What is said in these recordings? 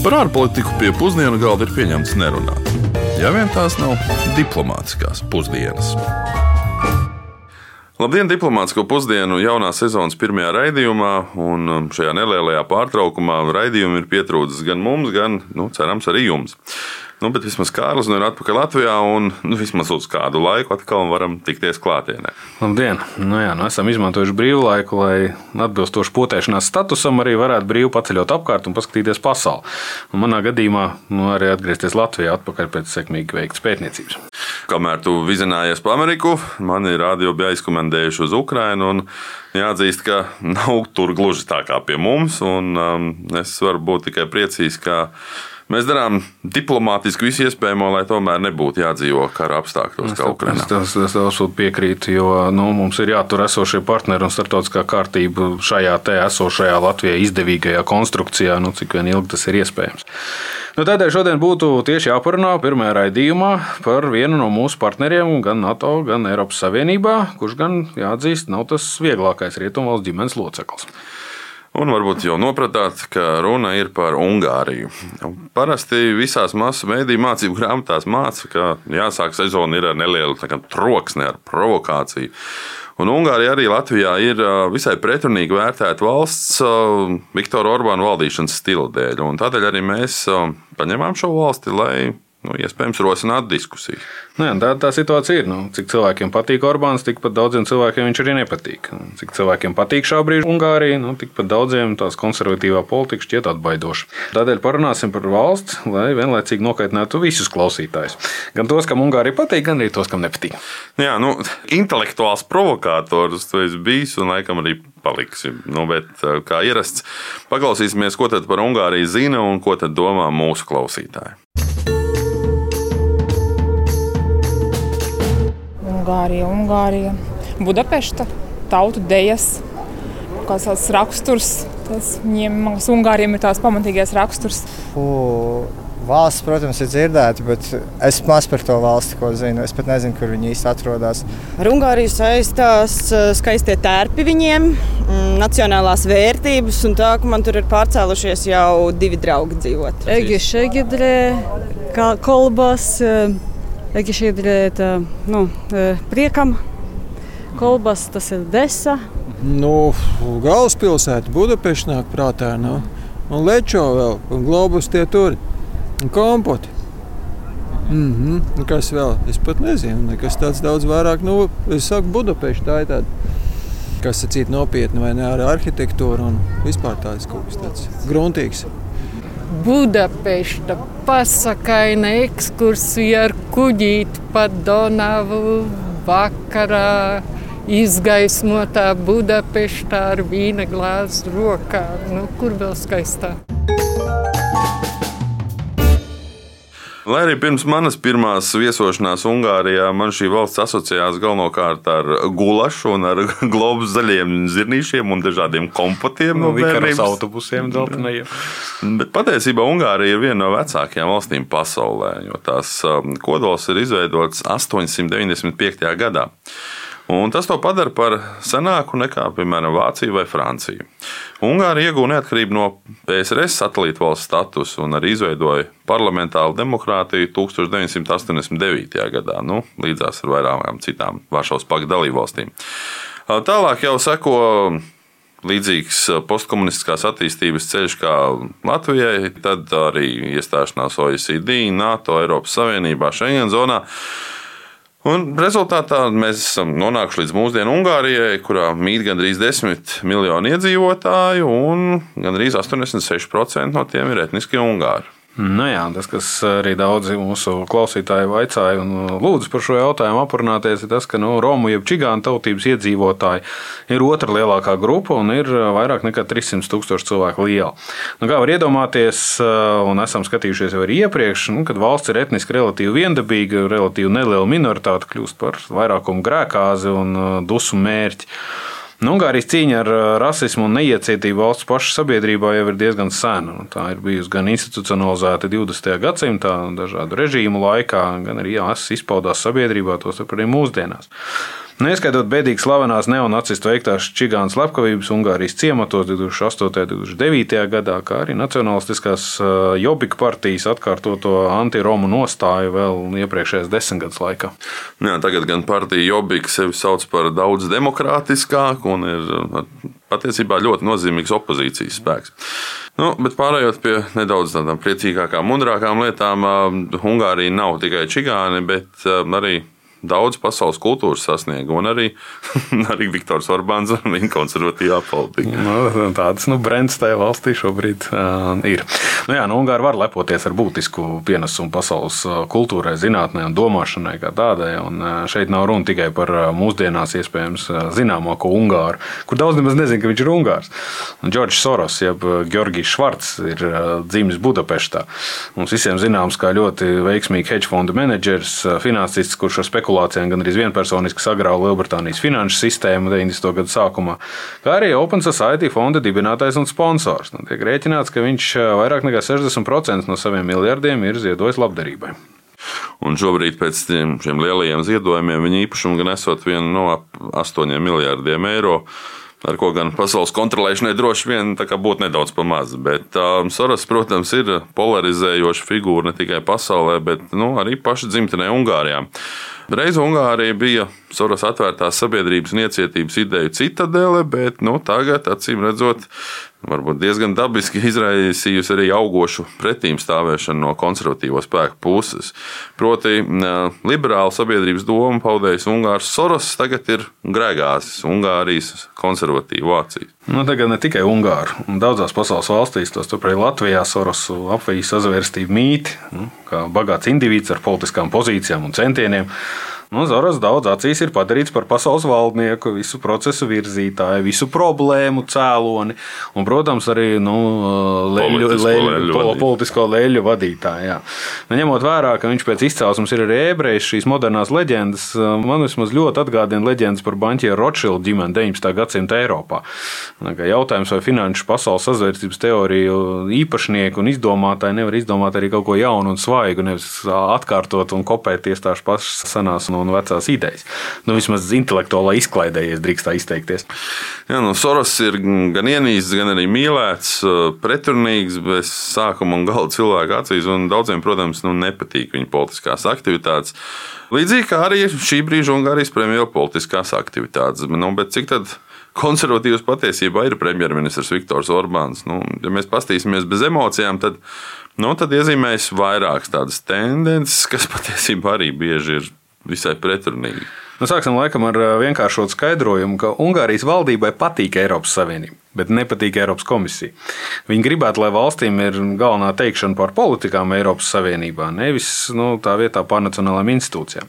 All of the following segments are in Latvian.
Par ārpolitiku pie pusdienu galda ir pieņemts nerunāt. Ja vien tās nav diplomātiskās pusdienas. Labdien, diplomātsko pusdienu jaunā sezonas pirmajā raidījumā, un um, šajā nelielajā pārtraukumā raidījumi ir pietrūcis gan mums, gan, nu, cerams, arī jums. Nu, bet vismaz Kārlis nu ir atpakaļ Latvijā un nu, vismaz uz kādu laiku atkal varam tikties klātienē. Labdien! Nu, jā, nu esam izmantojuši brīvlaiku, lai atbilstoši potēšanās statusam arī varētu brīvi paceļot apkārt un paskatīties pasauli. Un manā gadījumā nu, arī atgriezties Latvijā atpakaļ pēc sekmīgi veiktas pētniecības. Kamēr tu vizinājies pa Ameriku, mani radio bija aizkomendējuši uz Ukrajinu. Jāatzīst, ka nav tur gluži tā kā pie mums. Un, um, es varu būt tikai priecīgs, ka Mēs darām diplomātiski visu iespējamo, lai tomēr nebūtu jādzīvo kara apstākļos, kā Ukraiņā. Es, es absolūti piekrītu, jo nu, mums ir jātur esošie partneri un starptautiskā kārtība šajā te esošajā Latvijai izdevīgajā konstrukcijā, nu, cik vien ilgi tas ir iespējams. Nu, tādēļ šodien būtu tieši jāparunā pirmajā raidījumā par vienu no mūsu partneriem, gan NATO, gan Eiropas Savienībā, kurš gan, jāatzīst, nav tas vieglākais rietumvalsts ģimenes loceklis. Un varbūt jau nopratāt, ka runa ir par Ungāriju. Parasti visās masu mēdīņu mācību grāmatās māca, ka jāsāk sezona ar nelielu troksni, ar provokāciju. Un Ungārija arī Latvijā ir visai pretrunīgi vērtēta valsts Viktora Orbāna valdīšanas stila dēļ. Tādēļ arī mēs paņēmām šo valsti, lai nu, iespējams rosināt diskusiju. Nu, jā, tā, tā situācija ir. Nu, cik cilvēkiem patīk Orbāns, tikpat daudziem cilvēkiem viņš arī nepatīk. Cik cilvēkiem patīk šā brīža Ungārija, nu, tikpat daudziem tās konservatīvā politika šķiet atbaidoša. Tādēļ parunāsim par valsts, lai vienlaicīgi nokaitinātu visus klausītājus. Gan tos, kam Ungārija patīk, gan arī tos, kam nepatīk. Jā, nu, intelektuāls provokators tu esi bijis un laikam arī paliksi. Nu, bet, kā ierasts, paklausīsimies, ko tad par Ungāriju zina un ko tad domā mūsu klausītāji. Ungārija, Ungārija, Budapešta, tautu dejas, kāds tāds raksturs. Tas viņiem, man liekas, Ungāriem ir tās pamatīgais raksturs. U, valsts, protams, ir dzirdēta, bet es maz par to valsti ko zinu. Es pat nezinu, kur viņi īsti atrodas. Ar Ungāriju saistās skaistie tērpi viņiem, mm, nacionālās vērtības, un tā, ka man tur ir pārcēlušies jau divi draugi dzīvot. Egi šegidre, kolbas. Egišķiedrē ir nu, priekam, kolbas, tas ir desa. Nu, galvaspilsēta Budapešta nāk prātā. Nu. Un lečo vēl, un globus tie tur, un kompoti. Mm -hmm. Kas vēl? Es pat nezinu, nekas tāds daudz vairāk. Nu, es saku, Budapešta tā ir tāda, kas ir cita nopietna vai ne ar arhitektūru un vispār tāds kaut kas tāds gruntīgs. Budapešta pasakaina ekskursija ar kuģīti pa Donavu vakarā. Izgaismotā Budapeštā ar vīna glāzi rokā. Nu, kur vēl skaistāk? Lai arī pirms manas pirmās viesošanās Ungārijā man šī valsts asociējās galvenokārt ar gulašu un ar globus zaļiem zirnīšiem un dažādiem kompotiem no, no bērnības autobusiem dzeltenajiem. Bet patiesībā Ungārija ir viena no vecākajām valstīm pasaulē, jo tās um, kodols ir izveidots 895. gadā. Un tas to padara par senāku nekā, piemēram, Vācija vai Francija. Ungārija iegūta neatkarību no PSRS satelīta valsts statusa un arī izveidoja parlamentāru demokrātiju 1989. gadā, nu, līdzās ar vairākām citām Varšavas pakta dalībvalstīm. Tālāk jau seko līdzīgs postkomunistiskās attīstības ceļš kā Latvijai, tad arī iestāšanās OECD, NATO, Eiropas Savienībā, Schengen zonā. Un rezultātā mēs esam nonākuši līdz mūsdienu Ungārijai, kurā mīt gandrīz 10 miljoni iedzīvotāju, un gandrīz 86% no tiem ir etniski ungāri. Nu jā, tas, kas arī daudzi mūsu klausītāji vaicāja un lūdzu par šo jautājumu aprunāties, ir tas, ka nu, Romu jeb čigānu tautības iedzīvotāji ir otra lielākā grupa un ir vairāk nekā 300 tūkstoši cilvēku liela. Nu, kā var iedomāties, un esam skatījušies jau arī iepriekš, nu, kad valsts ir etniski relatīvi viendabīga, relatīvi neliela minoritāte kļūst par vairākumu grēkāzi un dusu mērķi. Nu, Ungārijas cīņa ar rasismu un neiecietību valsts pašā sabiedrībā jau ir diezgan sena. Nu, tā ir bijusi gan institucionalizēta 20. gadsimtā, dažādu režīmu laikā, gan arī jāsas izpaudās sabiedrībā, tos arī mūsdienās. Neskaitot bēdīgi slavenās neonacistu veiktās čigānas slepkavības Ungārijas ciematos 2008. un 2009. gadā, kā arī nacionālistiskās Jobika partijas atkārtoto antiromu nostāju vēl iepriekšējās desmitgades laikā. Jā, tagad gan partija Jobika sevi sauc par daudz demokrātiskāku un ir patiesībā ļoti nozīmīgs opozīcijas spēks. Nu, bet pārējot pie nedaudz tādām priecīgākām, mudrākām lietām, Ungārija nav tikai čigāni, bet arī daudz pasaules kultūras sasniegumu, un arī, arī Viktors Orbāns un viņa konservatīvā politika. Nu, tādas nu, brands tajā valstī šobrīd uh, ir. Nu, jā, nu, Ungāri var lepoties ar būtisku pienesumu pasaules kultūrai, zinātnē un domāšanai kā tādai. Un, šeit nav runa tikai par mūsdienās iespējams zināmāko Ungāru, kur daudz nemaz nezina, ka viņš ir Ungārs. Džordžs Soros, jeb Georgijs Švarts, ir dzimis Budapeštā. Mums visiem zināms, kā ļoti veiksmīgi hedge fondu menedžers, finansists, kurš ar spekulāciju spekulācijām gan arī vienpersoniski sagrauja Lielbritānijas finanšu sistēmu 90. gadu sākumā, kā arī Open Society fonda dibinātājs un sponsors. Nu, tiek rēķināts, ka viņš vairāk nekā 60% no saviem miljardiem ir ziedojis labdarībai. Un šobrīd pēc šiem lielajiem ziedojumiem viņa īpašumu gan esot vienu no ap 8 miljardiem eiro ar ko gan pasaules kontrolēšanai droši vien būtu nedaudz pamazs. Bet um, Soros, protams, ir polarizējoša figūra ne tikai pasaulē, bet nu, arī paša dzimtenē Ungārijā. Reiz Ungārija bija Soros atvērtās sabiedrības un iecietības ideju citadele, bet nu, tagad, acīm redzot, varbūt diezgan dabiski izraisījusi arī augošu pretīm stāvēšanu no konservatīvo spēku puses. Proti, liberāla sabiedrības doma paudējis Ungārs Soros, tagad ir Gregāzes, Ungārijas konservatīvu acīs. Nu, tagad ne tikai Ungāru. Daudzās pasaules valstīs, tos turpretī Latvijā, Soros apvijas sazvērstību mīti, nu, kā bagāts indivīds ar politiskām pozīcijām un centieniem. Nu, Zoras daudz acīs ir padarīts par pasaules valdnieku, visu procesu virzītāju, visu problēmu cēloni un, protams, arī nu, leļu, politisko, leļu, leļu, pol, politisko leļu vadītāju. Nu, ņemot vērā, ka viņš pēc izcelsmes ir arī ebrejs, šīs modernās leģendas man vismaz ļoti atgādina leģendas par banķieru Rothschild ģimeni 19. gadsimta Eiropā. Jautājums, vai finanšu pasaules sazvērstības teoriju īpašnieki un izdomātāji nevar izdomāt arī kaut ko jaunu un svaigu, nevis atkārtot un kopēties tās pašas senās un un vecās idejas. Nu, vismaz intelektuālā izklaidē, ja drīkst tā izteikties. Jā, nu, Soros ir gan ienīsts, gan arī mīlēts, pretrunīgs, bez sākuma un gala cilvēka acīs. Daudziem, protams, nu, nepatīk viņa politiskās aktivitātes. Līdzīgi kā arī šī brīža Ungārijas premjeras politiskās aktivitātes. Nu, bet cik tad? konservatīvs patiesībā ir premjerministrs Viktors Orbāns. Nu, ja mēs paskatīsimies bez emocijām, tad, nu, tad iezīmēs vairākas tādas tendences, kas patiesībā arī bieži ir visai pretrunīgi. Nu, sāksim laikam ar vienkāršotu skaidrojumu, ka Ungārijas valdībai patīk Eiropas Savienība, bet nepatīk Eiropas komisija. Viņi gribētu, lai valstīm ir galvenā teikšana par politikām Eiropas Savienībā, nevis nu, tā vietā par nacionālām institūcijām.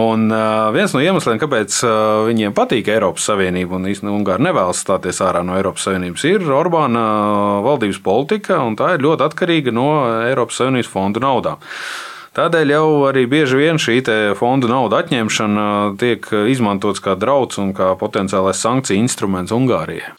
Un viens no iemesliem, kāpēc viņiem patīk Eiropas Savienība un īstenībā Ungāri nevēlas stāties ārā no Eiropas Savienības, ir Orbāna valdības politika, un tā ir ļoti atkarīga no Eiropas Savienības fondu naudām. Tādēļ jau arī bieži vien šī fondu naudu atņemšana tiek izmantots kā drauds un kā potenciālais sankciju instruments Ungārijai.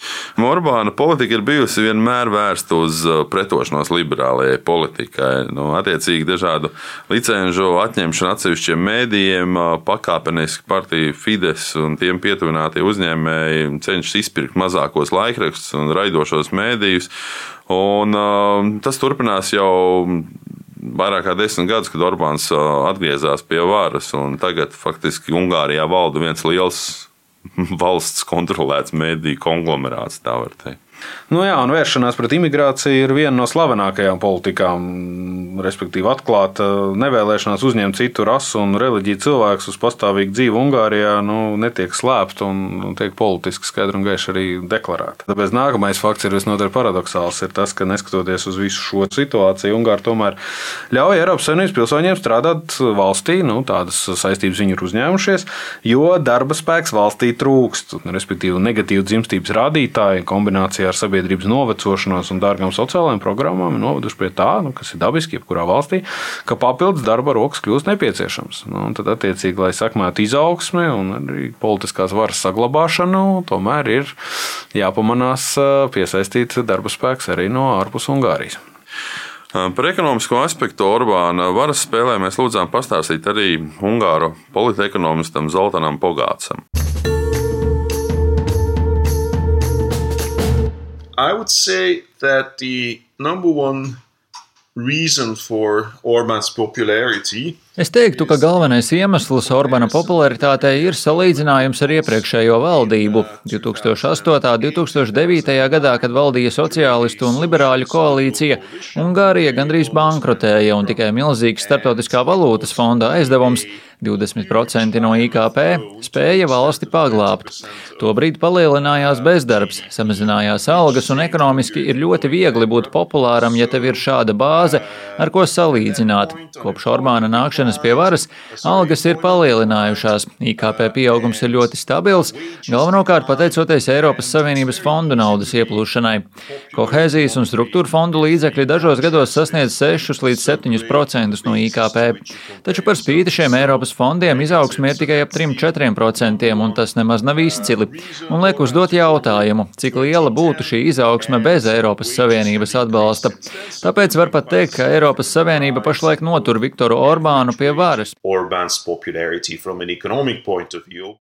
Orbāna politika ir bijusi vienmēr vērsta uz uh, pretošanos liberālajai politikai. Nu, attiecīgi, dažādu licenču atņemšanu atsevišķiem mēdījiem, uh, pakāpeniski partija Fides un tiem pietuvinātie uzņēmēji cenšas izpirkt mazākos laikrakstus un raidošos mēdījus. Un, uh, tas turpinās jau vairāk kā desmit gadus, kad Orbāns atgriezās pie varas, un tagad faktiski Ungārijā valda viens liels valsts kontrolēts mediju konglomerāts, tā var teikt. Nu jā, un vēršanās pret imigrāciju ir viena no slavenākajām politikām. Respektīvi, atklāt nevēlēšanās uzņemt citu rasu un reliģiju cilvēkus uz pastāvīgu dzīvi Ungārijā nu, netiek slēpta un tiek politiski skaidri un gaiši arī deklarēta. Tāpēc nākamais fakts ir visnotaļ paradoxāls. Ir tas, ka neskatoties uz visu šo situāciju, Ungāri tomēr ļauj Eiropas Savienības pilsoņiem strādāt valstī. Nu, tādas saistības viņi ir uzņēmušies, jo darba spēks valstī trūkst. Respektīvi, negatīvu dzimstības rādītāji kombinācijā ar sabiedrības novecošanos un dārgām sociālajām programmām ir noveduši pie tā, nu, kas ir dabiski jebkurā valstī, ka papildus darba rokas kļūst nepieciešams. Nu, tad, attiecīgi, lai sakmētu izaugsmi un arī politiskās varas saglabāšanu, tomēr ir jāpamanās piesaistīt darba spēks arī no ārpus Ungārijas. Par ekonomisko aspektu Orbāna varas spēlē mēs lūdzām pastāstīt arī Ungāru politekonomistam Zoltanam Pogācam. I would say that the number one reason for Orban's popularity Es teiktu, ka galvenais iemesls Orbāna popularitātei ir salīdzinājums ar iepriekšējo valdību. 2008. un 2009. gadā, kad valdīja sociālistu un liberāļu koalīcija, Ungārija gandrīz bankrotēja un tikai milzīgs starptautiskā valūtas fonda aizdevums 20% no IKP spēja valsti paglābt. Tobrīd palielinājās bezdarbs, samazinājās algas un ekonomiski ir ļoti viegli būt populāram, ja tev ir šāda bāze, ar ko salīdzināt. Kopš Orbāna nākšanas pie varas algas ir palielinājušās, IKP pieaugums ir ļoti stabils, galvenokārt pateicoties Eiropas Savienības fondu naudas ieplūšanai. Kohēzijas un struktūra fondu līdzekļi dažos gados sasniedz 6 līdz 7% no IKP. Taču par spīti šiem Eiropas fondiem izaugsme ir tikai ap 3-4%, un tas nemaz nav izcili. Un liek uzdot jautājumu, cik liela būtu šī izaugsme bez Eiropas Savienības atbalsta. Tāpēc var pat teikt, ka Eiropas Savienība pašlaik notur Viktoru Orbānu pie varas. Orbāns popularity from an economic point of view.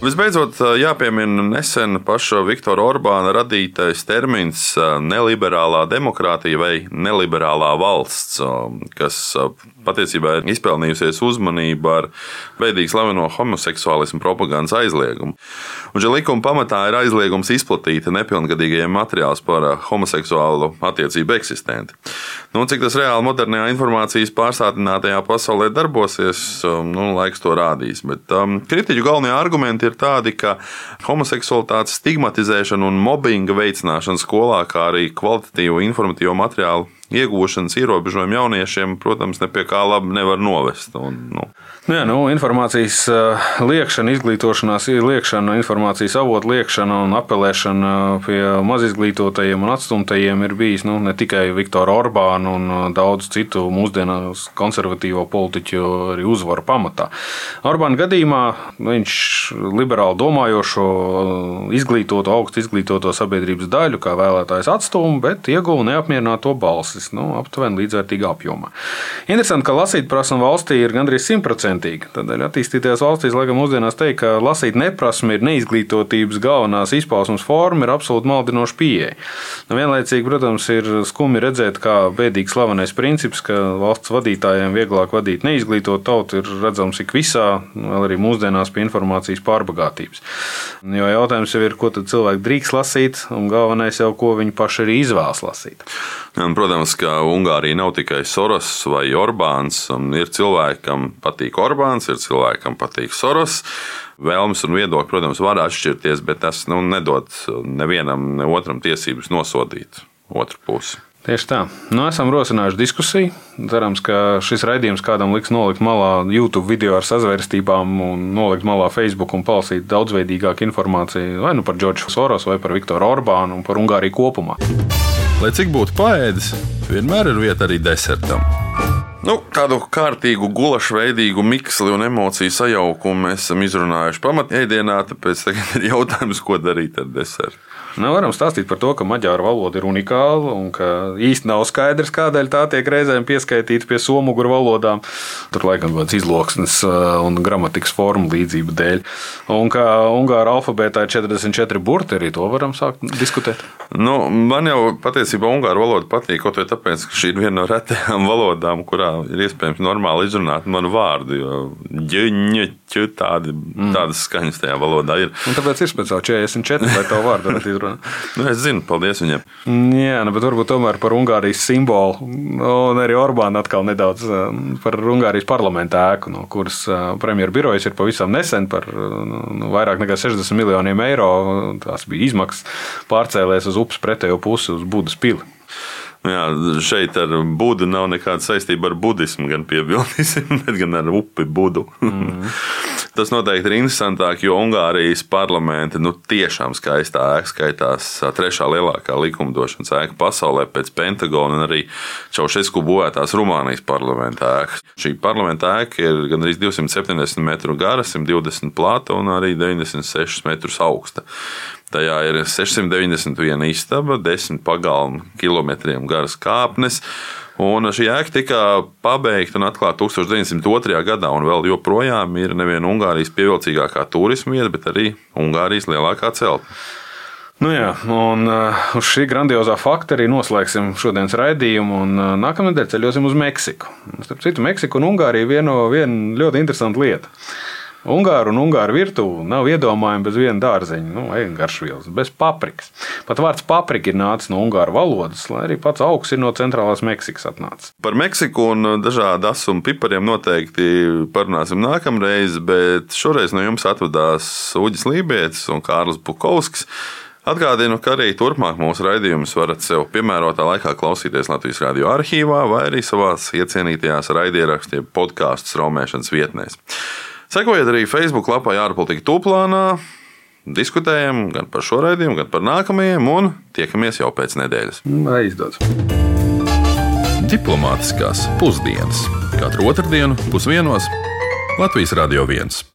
Visbeidzot, jāpiemina nesen paša Viktora Orbāna radītais termins neliberālā demokrātija vai neliberālā valsts, kas patiesībā ir izpelnījusies uzmanību ar veidīgi slaveno homoseksuālismu propagandas aizliegumu. Un šī likuma pamatā ir aizliegums izplatīt nepilngadīgajiem materiālus par homoseksuālu attiecību eksistenci. Nu, cik tas reāli modernajā informācijas pārsātinātajā pasaulē darbosies, nu, laiks to rādīs. Bet um, kritiķu galvenie argumenti ir tādi, ka homoseksualitātes stigmatizēšana un mobbinga veicināšana skolā, kā arī kvalitatīvu informatīvo materiālu iegūšanas ierobežojumi jauniešiem, protams, ne pie kā labi nevar novest. Un, nu. Nu jā, nu, informācijas uh, liekšana, izglītošanās liekšana, informācijas avotu liekšana un apelēšana pie mazizglītotajiem un atstumtajiem ir bijis nu, ne tikai Viktora Orbāna un uh, daudz citu mūsdienās konservatīvo politiķu arī uzvaru pamatā. Orbāna gadījumā viņš liberāli domājošo, izglītoto, augstu izglītoto sabiedrības daļu, kā vēlētājs atstūma, bet ieguva neapmierināto balsis nu, aptuveni līdzvērtīgā apjomā. Interesanti, ka lasīt prasme valstī ir gandrīz simtprocentīga. Tādēļ attīstītajās valstīs, laikam, mūsdienās teikt, ka lasīt neprasme ir neizglītotības galvenās izpausmes forma, ir absolūti maldinoša pieeja. Nu, vienlaicīgi, protams, ir skumji redzēt, kā bēdīgi slavenais princips, ka valsts vadītājiem vieglāk vadīt neizglītot tautu, ir redzams ik visā, vēl arī mūsdienās pie informācijas pārbagātības. Jo jautājums jau ir, ko cilvēki drīkst lasīt, un galvenais jau, ko viņi paši arī izvēlas lasīt. Un, protams, ka Ungārija nav tikai Soros vai Orbāns. Ir cilvēki, kam patīk Orbāns, ir cilvēki, kam patīk Soros. Vēlmes un viedokļi, protams, var atšķirties, bet tas nu, nedod nevienam, ne otram tiesības nosodīt otru pusi. Tieši tā. Nu, esam rosinājuši diskusiju. Cerams, ka šis raidījums kādam liks nolikt malā YouTube video ar sazvērstībām, un nolikt malā Facebook un palasīt daudzveidīgāku informāciju vai nu par Džordžu Soros, vai par Viktoru Orbānu un par Ungāriju kopumā. Lai cik būtu paēdis, vienmēr ir vieta arī desertam. Nu, kādu kārtīgu, gulašu veidīgu miksli un emociju sajaukumu mēs esam izrunājuši pamatēdienā, tāpēc tagad ir jautājums, ko darīt ar desertu. Nu, varam stāstīt par to, ka maģāru valoda ir unikāla un ka īsti nav skaidrs, kādēļ tā tiek reizēm pieskaitīta pie somu valodām. Tur laikam kaut kāds izloksnes un gramatikas formu līdzību dēļ. Un kā ungāru alfabētā ir 44 burti, arī to varam sākt diskutēt. Nu, man jau patiesībā ungāru valoda patīk, kaut arī tāpēc, ka šī ir viena no retajām valodām, kurā ir iespējams normāli izrunāt manu vārdu. Jo ģiņa, tādi, mm. tādas skaņas tajā valodā ir. Un tāpēc ir speciāli 44, lai to vārdu varētu izrunāt. nu, es zinu, paldies viņiem. Jā, nu, bet varbūt tomēr par Ungārijas simbolu. Un arī Orbāna atkal nedaudz par Ungārijas parlamenta ēku, no kuras premjeras birojas ir pavisam nesen par nu, vairāk nekā 60 miljoniem eiro. Tās bija izmaksas pārcēlēs uz upes pretējo pusi, uz Budas pili. Jā, šeit ar Budu nav nekāda saistība ar budismu, gan piebildīsim, gan ar upi Budu. Mm. Tas noteikti ir interesantāk, jo Ungārijas parlamenta nu, tiešām skaistā ēka skaitās trešā lielākā likumdošanas ēka pasaulē pēc Pentagona un arī Čaušesku būvētās Rumānijas parlamenta ēka. Šī parlamenta ēka ir gandrīz 270 metru gara, 120 plata un arī 96 metrus augsta. Tajā ir 691 istaba, 10 pagalmu kilometriem garas kāpnes. Un šī ēka tika pabeigta un atklāta 1902. gadā, un vēl joprojām ir neviena Ungārijas pievilcīgākā turisma vieta, bet arī Ungārijas lielākā celtne. Nu jā, un uh, uz šī grandiozā fakta arī noslēgsim šodienas raidījumu. Uh, nākamā nedēļa ceļosim uz Meksiku. Starp citu, Meksika un Ungārija ir viena, viena ļoti interesanta lieta. Ungāru un ungāru virtuve nav iedomājama bez viena dārzeņa, nu, garšvielas, bez paprikas. Pat vārds paprika ir nācis no ungāru valodas, lai arī pats augs ir no centrālās Meksikas atnācis. Par Meksiku un dažādu asumu pipariem noteikti parunāsim nākamreiz, bet šoreiz no jums atvadās Uģis Lībijams un Kārlis Bukovskis. Atgādinu, ka arī turpmāk mūsu raidījumus varat sev piemērotā laikā klausīties Latvijas radio arhīvā vai arī savā iecienītajās raidierakstu podkāstu straumēšanas vietnēs. Sekojiet arī Facebook lapai ārpolitika tūplānā. Diskutējam gan par šo raidījumu, gan par nākamajiem, un tiekamies jau pēc nedēļas. Vai izdodas? Diplomātiskās pusdienas katru otrdienu pusdienos Latvijas Radio 1.